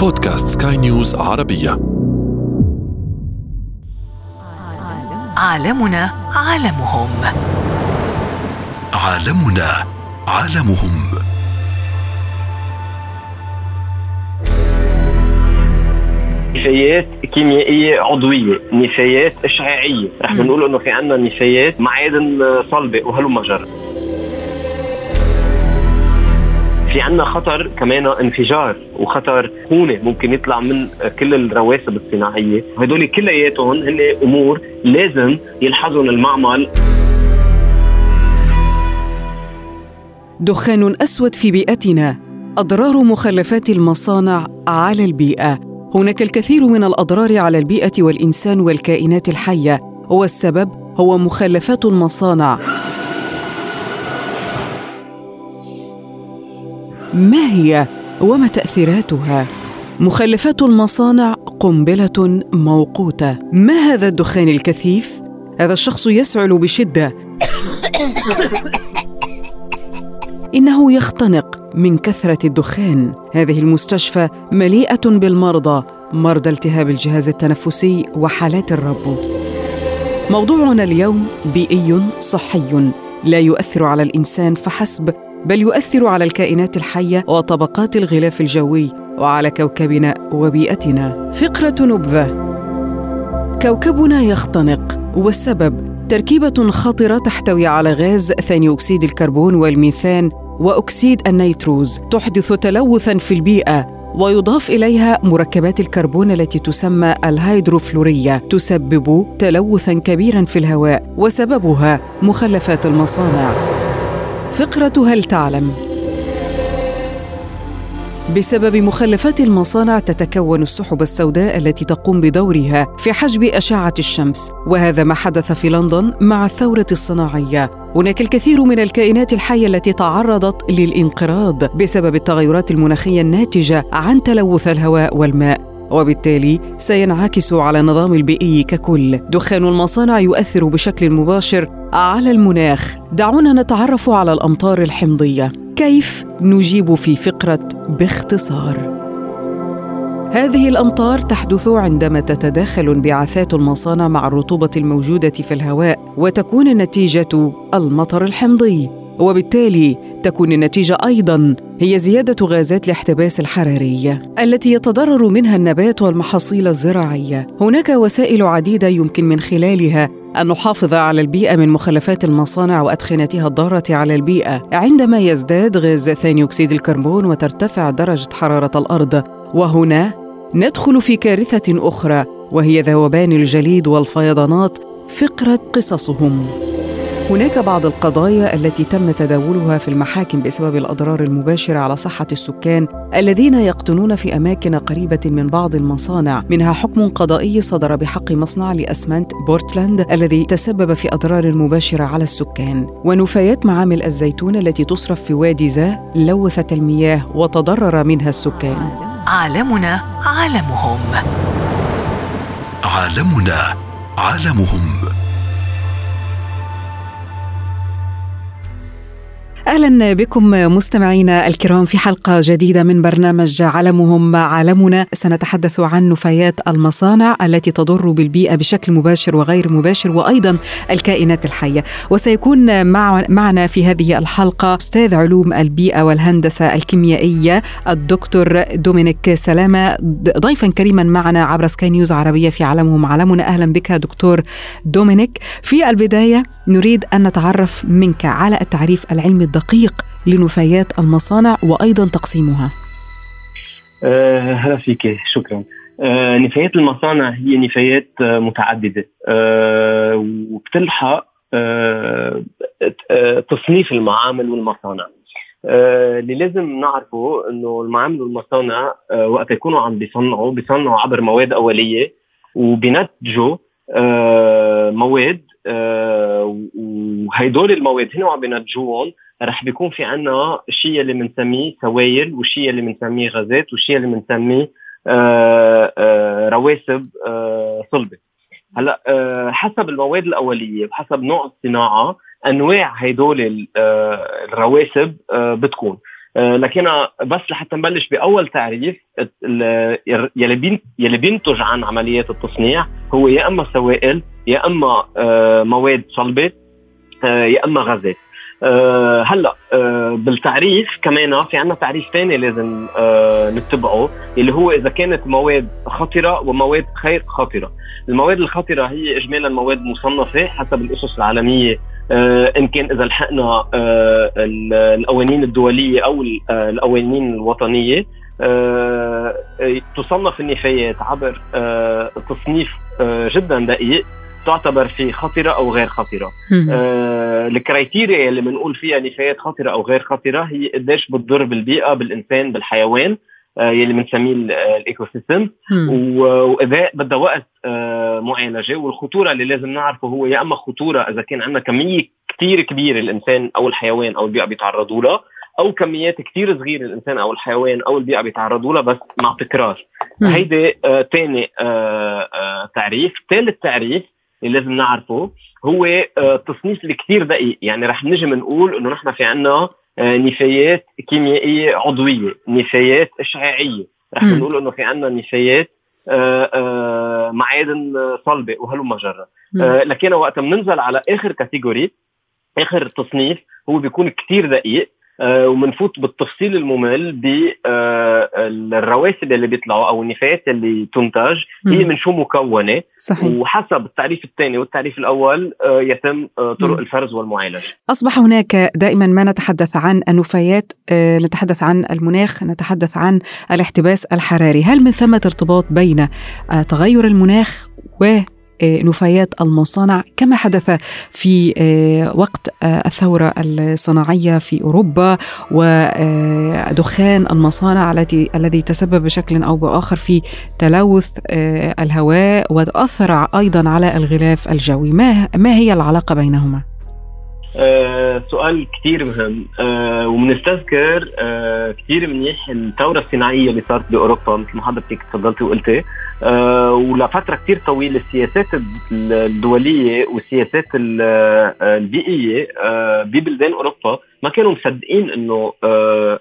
بودكاست سكاي نيوز عربية. عالمنا عالمهم. عالمنا عالمهم. نفايات كيميائية عضوية، نفايات اشعاعيه، رح نقول إنه في عندنا نفايات معادن صلبة وهلم جرى. في عندنا خطر كمان انفجار وخطر خونة ممكن يطلع من كل الرواسب الصناعية، هدول كلياتهم هن أمور لازم يلحظهم المعمل دخان أسود في بيئتنا. أضرار مخلفات المصانع على البيئة. هناك الكثير من الأضرار على البيئة والإنسان والكائنات الحية. والسبب هو مخلفات المصانع. ما هي وما تأثيراتها؟ مخلفات المصانع قنبلة موقوتة. ما هذا الدخان الكثيف؟ هذا الشخص يسعل بشدة. إنه يختنق من كثرة الدخان. هذه المستشفى مليئة بالمرضى مرضى التهاب الجهاز التنفسي وحالات الربو. موضوعنا اليوم بيئي صحي لا يؤثر على الإنسان فحسب بل يؤثر على الكائنات الحية وطبقات الغلاف الجوي وعلى كوكبنا وبيئتنا. فقرة نبذة. كوكبنا يختنق والسبب تركيبة خطرة تحتوي على غاز ثاني أكسيد الكربون والميثان وأكسيد النيتروز تحدث تلوثا في البيئة ويضاف إليها مركبات الكربون التي تسمى الهيدروفلورية تسبب تلوثا كبيرا في الهواء وسببها مخلفات المصانع. فقرة هل تعلم؟ بسبب مخلفات المصانع تتكون السحب السوداء التي تقوم بدورها في حجب أشعة الشمس وهذا ما حدث في لندن مع الثورة الصناعية هناك الكثير من الكائنات الحية التي تعرضت للانقراض بسبب التغيرات المناخية الناتجة عن تلوث الهواء والماء وبالتالي سينعكس على النظام البيئي ككل. دخان المصانع يؤثر بشكل مباشر على المناخ. دعونا نتعرف على الأمطار الحمضية. كيف نجيب في فقرة باختصار؟ هذه الأمطار تحدث عندما تتداخل انبعاثات المصانع مع الرطوبة الموجودة في الهواء وتكون النتيجه المطر الحمضي. وبالتالي تكون النتيجة أيضا هي زيادة غازات الاحتباس الحراري التي يتضرر منها النبات والمحاصيل الزراعيه هناك وسائل عديدة يمكن من خلالها أن نحافظ على البيئة من مخلفات المصانع وأدخنتها الضارة على البيئة. عندما يزداد غاز ثاني أكسيد الكربون وترتفع درجة حرارة الأرض وهنا ندخل في كارثة أخرى وهي ذوبان الجليد والفيضانات فقرة قصصهم. هناك بعض القضايا التي تم تداولها في المحاكم بسبب الأضرار المباشرة على صحة السكان الذين يقطنون في أماكن قريبة من بعض المصانع. منها حكم قضائي صدر بحق مصنع لأسمنت بورتلاند الذي تسبب في أضرار مباشرة على السكان. ونفايات معامل الزيتون التي تصرف في وادي زا لوثت المياه وتضرر منها السكان. عالمنا عالمهم. عالمنا عالمهم. أهلا بكم مستمعينا الكرام في حلقة جديدة من برنامج علمهم عالمنا. سنتحدث عن نفايات المصانع التي تضر بالبيئة بشكل مباشر وغير مباشر وأيضا الكائنات الحية. وسيكون مع معنا في هذه الحلقة أستاذ علوم البيئة والهندسة الكيميائية الدكتور دومينيك سلامة. ضيفا كريما معنا عبر سكاي نيوز عربية في علمهم عالمنا. أهلا بك دكتور دومينيك. في البداية نريد أن نتعرف منك على التعريف العلمي الدقيق لنفايات المصانع وأيضا تقسيمها. أه هلا فيك شكرا. أه نفايات المصانع هي نفايات أه متعددة أه وبتلحق تصنيف المعامل والمصانع. اللي لازم نعرفه إنه المعامل والمصانع وقت يكونوا عم بيصنعوا بيصنعوا عبر مواد أولية وبينتجوا مواد وهيدول المواد هنا وعم بينتجوهم رح بيكون في عنا شيء اللي بنسميه سوائل وشيء اللي بنسميه غازات وشيء اللي بنسميه آه آه رواسب آه صلبة. هلا حسب المواد الأولية وحسب نوع الصناعة أنواع هدول الرواسب بتكون. لكن بس لحتى نبلش بأول تعريف يلي يلي بينتج عن عمليات التصنيع هو يا أما سوائل يا أما مواد صلبة يا أما غازات أه هلأ أه بالتعريف كمان في عندنا تعريف ثاني لازم أه نتبعه اللي هو إذا كانت مواد خطرة ومواد غير خطرة. المواد الخطرة هي اجمالا مواد مصنفة حسب الأسس العالمية إن كان إذا لحقنا أه القوانين الدولية أو آه، القوانين الوطنية تصنف النفايات عبر تصنيف جدا دقيق تعتبر في خطرة أو غير خطرة. آه الكرايتيريا اللي بنقول فيها نفايات خطرة أو غير خطرة هي قديش بتضر بالبيئة بالإنسان بالحيوان. آه يلي بنسميه ال ecosystem وإذا بدها وقت آه معالجة والخطورة اللي لازم نعرفه هو يا أما خطورة إذا كان عندنا كمية كثير كبيرة الإنسان أو الحيوان أو البيئة بيتعرضوا لها أو كميات كثير صغيرة الإنسان أو الحيوان أو البيئة بيتعرضوا لها بس مع تكرار. هيدي ثاني آه آه تعريف. ثالث تعريف اللي لازم نعرفه هو آه، تصنيف الكثير دقيق. يعني رح نجي بنقول إنه نحن في عنا آه، نفايات كيميائية عضوية نفايات اشعاعيه رح نقول إنه في عنا نفايات آه، معادن صلبة وهلم جرة لكن وقت بننزل على آخر كاتيجوري آخر تصنيف هو بيكون كثير دقيق. آه، ومنفوت بالتفصيل الممل بالرواسب اللي بيطلعوا أو النفايات اللي تنتج هي من شو مكونة؟ صحيح. وحسب التعريف الثاني والتعريف الأول آه، يتم آه، طرق الفرز والمعالجة. أصبح هناك دائما ما نتحدث عن النفايات نتحدث عن المناخ نتحدث عن الاحتباس الحراري. هل من ثمة ارتباط بين تغير المناخ و آه، نفايات المصانع كما حدث في آه، وقت آه، الثورة الصناعية في أوروبا ودخان المصانع التي الذي تسبب بشكل أو بآخر في تلوث الهواء وأثر أيضا على الغلاف الجوي. ما, ما هي العلاقة بينهما؟ آه سؤال كثير مهم. آه وبنستذكر آه كثير منيح الثورة الصناعية اللي صارت بأوروبا مثل ما حضرتك تفضلتي وقلتي. آه ولفترة كثير طويلة السياسات الدولية والسياسات آه، البيئية آه ببلدان أوروبا ما كانوا مصدقين آه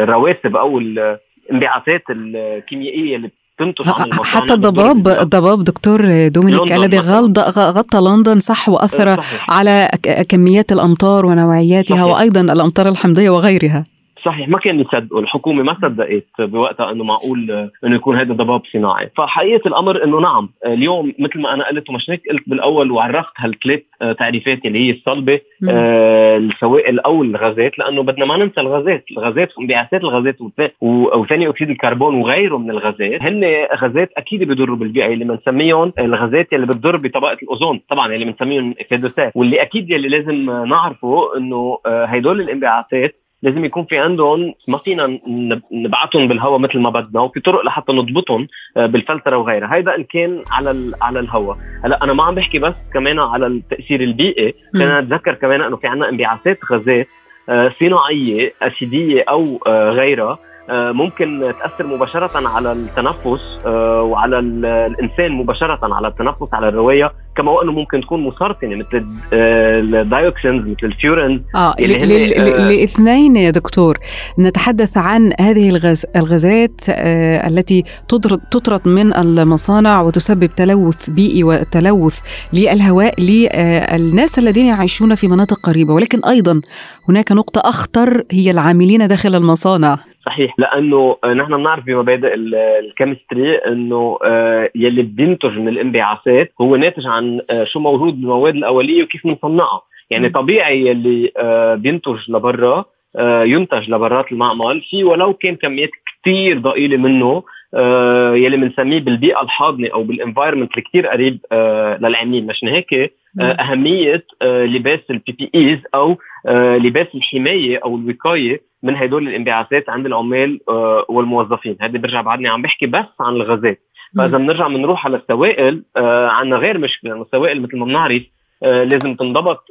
الرواسب أو الانبعاثات الكيميائية اللي تنتج عن حتى الضباب الضباب دكتور دومينيك الذي غطى لندن صح وأثر صحيح. على كميات الأمطار ونوعياتها صحيح. وأيضا الأمطار الحمضية وغيرها صحيح ما كان يصدقوا. الحكومة ما صدقت بوقتها إنه معقول إنه يكون هذا ضباب صناعي. فحقيقة الأمر إنه نعم اليوم مثل ما أنا قلت ومش هيك قلت بالأول وعرفت هالثلاث تعريفات اللي هي الصلبة آه السوائل أو الغازات لأنه بدنا ما ننسى الغازات. الغازات وانبعاثات الغازات وثاني أكسيد الكربون وغيره من الغازات هن غازات أكيد بيضروا بالبيئة اللي بنسميهم الغازات اللي بتضر بطبقة الأوزون طبعا اللي بنسميهم افيدوسات واللي أكيد اللي لازم نعرفه إنه آه، هدول الانبعاثات لازم يكون في عندهم ما فينا نبعثهم بالهواء مثل ما بدنا وفي طرق لحتى نضبطهم آه، بالفلترة وغيرها. هيدا إن كان على على الهواء هلأ أنا ما عم بحكي بس كمان على التأثير البيئي. خلينا نتذكر كمان إنه في عندنا انبعاثات غازات آه، صناعية أسيدية أو آه، غيرها ممكن تأثر مباشرة على التنفس وعلى الإنسان مباشرة على التنفس على الرواية. كما انه ممكن تكون مسرطنة مثل ال dioxins مثل ال furans آه الاثنين يا دكتور. نتحدث عن هذه الغاز الغازات آه، التي تطرد من المصانع وتسبب تلوث بيئي وتلوث للهواء للناس الذين يعيشون في مناطق قريبة. ولكن أيضا هناك نقطة أخطر هي العاملين داخل المصانع. صحيح. لأنه نحن بنعرف بمبادئ ال chemistry إنه آه، يلي بينتج من الانبعاثات هو ناتج عن آه، شو موجود بالمواد الأولية وكيف بنصنعها. يعني طبيعي يلي آه، بينتج لبرا ينتج لبرات المعمل. في ولو كان كميات كثير ضئيلة منه يلي بنسميه بالبيئة الحاضنة أو بال environment اللي كثير قريب للعاملين. مشان هيك أهمية لباس ال PPEs أو لباس الحماية أو الوقاية من هدول الانبعاثات عند العمال آه، والموظفين. هذا برجع بعدني عم بحكي بس عن الغازات. فإذا بنرجع بنروح على السوائل آه، عندنا غير مشكلة. لأنه السوائل مثل ما بنعرف آه، لازم تنضبط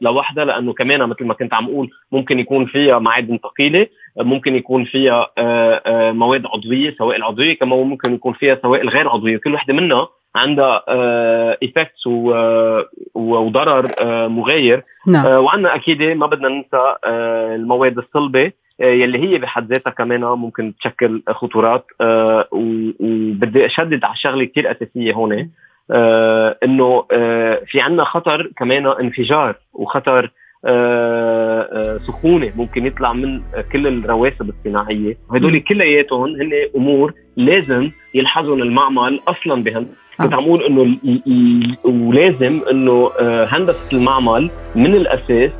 لوحدها لأنه كمان مثل ما كنت عم أقول ممكن يكون فيها معادن ثقيلة ممكن يكون فيها مواد عضوية سوائل عضوية كما ممكن يكون فيها سوائل غير عضوية. كل وحدة منها عندها ايفكتس وضرر مغاير. نعم. وعندنا أكيد ما بدنا ننسى المواد الصلبة يلي هي بحد ذاتها كمان ممكن تشكل خطورات وبدي أشدد على شغلة كثير أساسية هون إنه في عندنا خطر كمان انفجار وخطر آه، آه، سخونة ممكن يطلع من كل الرواسب الصناعية. وهدول كلياتهم هن أمور لازم يلحظهم المعمل أصلا بهندسه آه. كنت عم أقول انه ولازم إنه هندسة المعمل من الأساس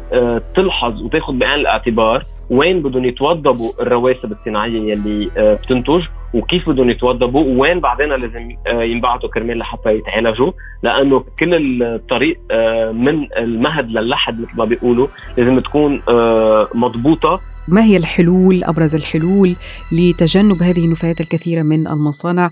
تلحظ وتاخذ بعين الاعتبار وين بدهم يتوضبوا الرواسب الصناعية يلي بتنتج وكيف بدهم يتوضبوا وين بعدين لازم آه، ينبعثوا كرمال لحتى يتعالجوا لأنه كل الطريق آه، من المهد للحد مثل ما بيقولوا لازم تكون آه، مضبوطة ما هي الحلول أبرز الحلول لتجنب هذه النفايات الكثيرة من المصانع؟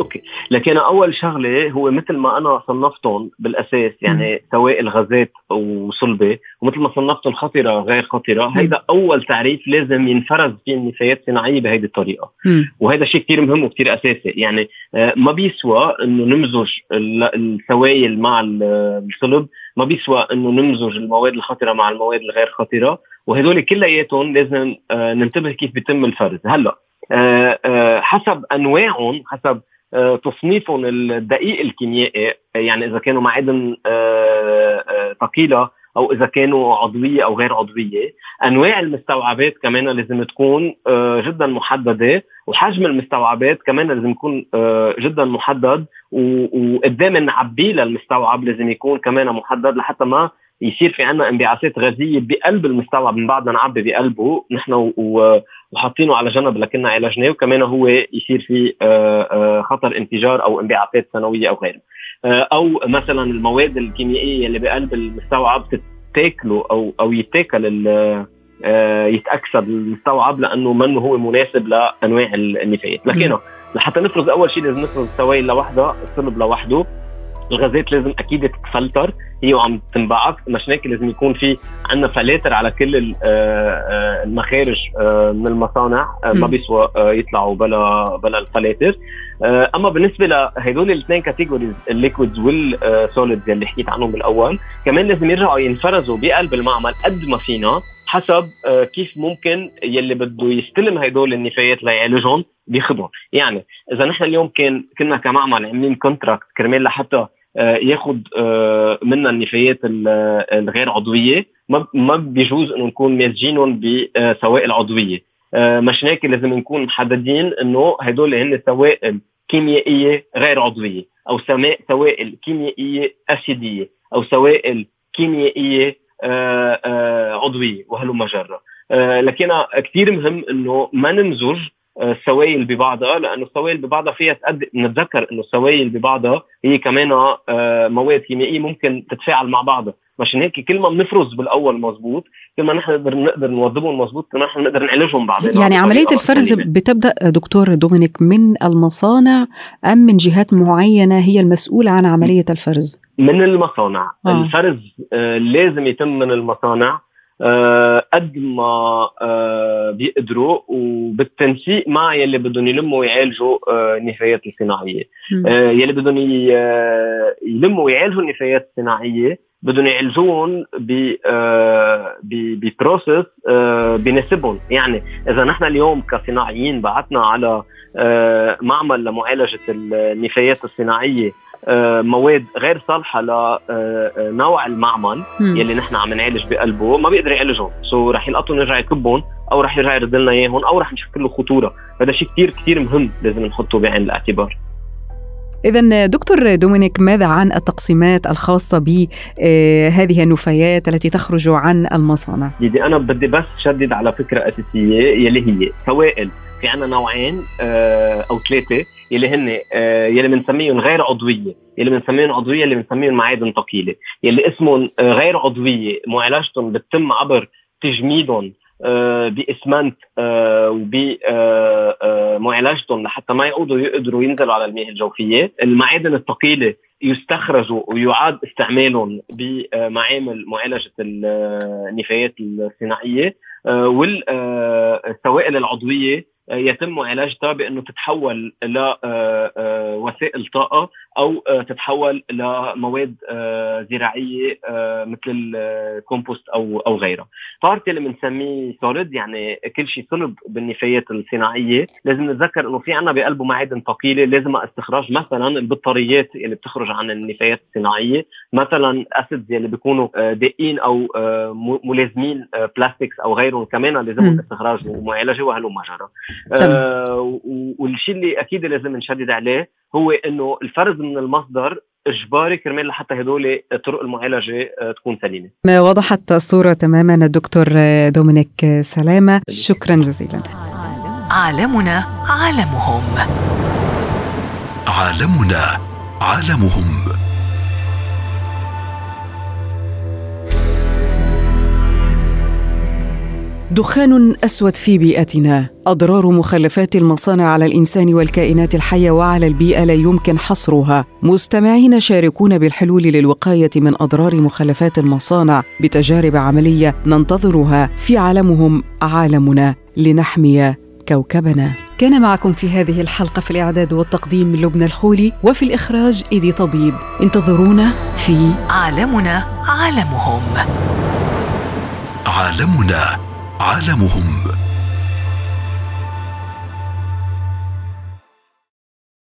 أوكي. لكن أول شغلة هو مثل ما أنا صنفتهم بالأساس يعني سوائل غازات وصلبة ومثل ما صنفتهم خطرة غير خطرة هيدا أول تعريف لازم ينفرز في النفايات الصناعية بهيدي الطريقة. وهذا شيء كثير مهم وكثير أساسي. يعني آه، ما بيسوى إنه نمزج السوائل مع الصلب ما بيسوى إنه نمزج المواد الخطرة مع المواد الغير خطرة. وهدول كلياتهم لازم آه، ننتبه كيف بيتم الفرز. هلا آه، حسب أنواعهم حسب آه، تصنيفهم الدقيق الكيميائي يعني إذا كانوا معادن آه، آه، ثقيلة أو إذا كانوا عضوية أو غير عضوية. أنواع المستوعبات كمان لازم تكون جدا محددة وحجم المستوعبات كمان لازم يكون جدا محدد وقدام نعبيه للمستوعب لازم يكون كمان محدد لحتى ما يصير في عندنا انبعاثات غازية بقلب المستوعب. من بعد ما نعبي بقلبه نحن وحاطينه على جنب لكننا عالجناه وكمان هو يصير في آه، آه، خطر انفجار أو انبعاثات ثانويه أو غيره آه، أو مثلا المواد الكيميائية اللي بقلب المستوعب تتاكله أو أو يتاكل يتاكسد المستوعب لأنه منه هو مناسب لأنواع النفايات. لكن لحتى نفرز أول شيء لازم نفرز السوائل لوحدها الصلب لوحده. الغازات لازم أكيد تتفلتر. هي وعم تنبعث. مشان هيك لازم يكون في عندنا فلاتر على كل آه، آه، المخارج آه، من المصانع. ما بيسوى يطلعوا بلا بلا الفلاتر. أما بالنسبة لهدول الاثنين categories ال liquids وال solids اللي حكيت عنهم بالأول كمان لازم يرجعوا ينفرزوا بقلب المعمل قد ما فينا حسب كيف ممكن يلي بده يستلم هدول النفايات ليعالجهم بياخذهم يعني إذا نحن اليوم كان كنا كمعمل عاملين كونتراكت كرمال لحتى آه، ياخذ آه، منا النفايات الغير عضوية. ما بيجوز إنه نكون مازجينهم بسوائل عضويه آه، مشان هيك لازم نكون محددين إنه هدول هن سوائل كيميائيه غير عضوية أو سوائل كيميائيه أسيدية أو سوائل كيميائيه عضوية وهلم جرة لكن كثير مهم إنه ما نمزج السوائل ببعضها لأنه السوائل ببعضها فيها تأدي نتذكر إنه السوائل ببعضها هي كمان آه، مواد كيميائية ممكن تتفاعل مع بعضها. مشان هيك كل ما بنفرز بالأول مزبوط كل ما نحن نقدر نقدر نوظبهم مزبوط كل ما نحن نقدر نعالجهم بعدين. يعني عملية الفرز بتبدأ دكتور دومينيك من المصانع أم من جهات معينة هي المسؤوله عن عملية الفرز؟ من المصانع. آه. الفرز آه لازم يتم من المصانع. آه، قد ما آه، بيقدروا وبالتنسيق مع يلي بدهم يلموا ويعالجوا آه، النفايات الصناعية. يلي بدهم يلموا ويعالجوا النفايات الصناعية بدهم يعالجوهم ببروسس بيناسبهم يعني إذا نحن اليوم كصناعيين بعثنا على معمل لمعالجة النفايات الصناعية آه، مواد غير صالحة لنوع المعمل يلي نحن عم نعالج بقلبه. ما بيقدر يعالجهم. so رح يلقطوا نرجع يكبهم أو رح يرجع يرد لنا إياهم أو رح نشكل له خطورة. هذا شيء كثير كثير مهم لازم نحطه بعين الاعتبار. إذا دكتور دومينيك ماذا عن التقسيمات الخاصة بهذه النفايات التي تخرج عن المصانع؟ يدي أنا بدي بس شدد على فكرة أساسية يلي هي سوائل في عنا نوعين آه، أو ثلاثة يلي هن آه، يلي بنسميهم غير عضوية يلي بنسميهم عضوية اللي بنسميهم معادن ثقيلة يلي اسمهم غير عضوية معالجتهم بتتم عبر تجميدهم بإسمنت وبمعالجتهم لحتى ما يقودوا يقدروا ينزلوا على المياه الجوفية. المعادن الثقيلة يستخرجوا ويعاد استعمالهم بمعامل معالجة النفايات الصناعية. والسوائل العضوية يتم معالجتها بانه تتحول لوسائل طاقه أو تتحول لمواد زراعية مثل الكومبوست أو أو غيرها. طارتي اللي بنسميه solid يعني كل شيء صلب بالنفايات الصناعية، لازم نتذكر إنه في عندنا بقلبه معادن ثقيلة لازم استخراج مثلا البطاريات اللي بتخرج عن النفايات الصناعية، مثلا acids اللي بيكونوا دقين أو ملازمين plastics أو غيرهم كمان لازم استخراج ومعالجة وهلم جرى. آه والشيء اللي أكيد لازم نشدد عليه هو إنه الفرز من المصدر إجباري كرمال لحتى هدول طرق المعالجة آه، تكون سليمة. ما وضحت الصورة تماما الدكتور دومينيك سلامة شكرا جزيلا. عالمنا عالمهم. عالمنا عالمهم. دخان أسود في بيئتنا. أضرار مخلفات المصانع على الإنسان والكائنات الحية وعلى البيئة لا يمكن حصرها. مستمعين شاركون بالحلول للوقاية من أضرار مخلفات المصانع بتجارب عملية ننتظرها في عالمهم عالمنا. لنحمي كوكبنا. كان معكم في هذه الحلقة في الإعداد والتقديم لبنى الخولي وفي الإخراج إيدي طبيب. انتظرونا في عالمنا عالمهم. عالمنا. عالمهم.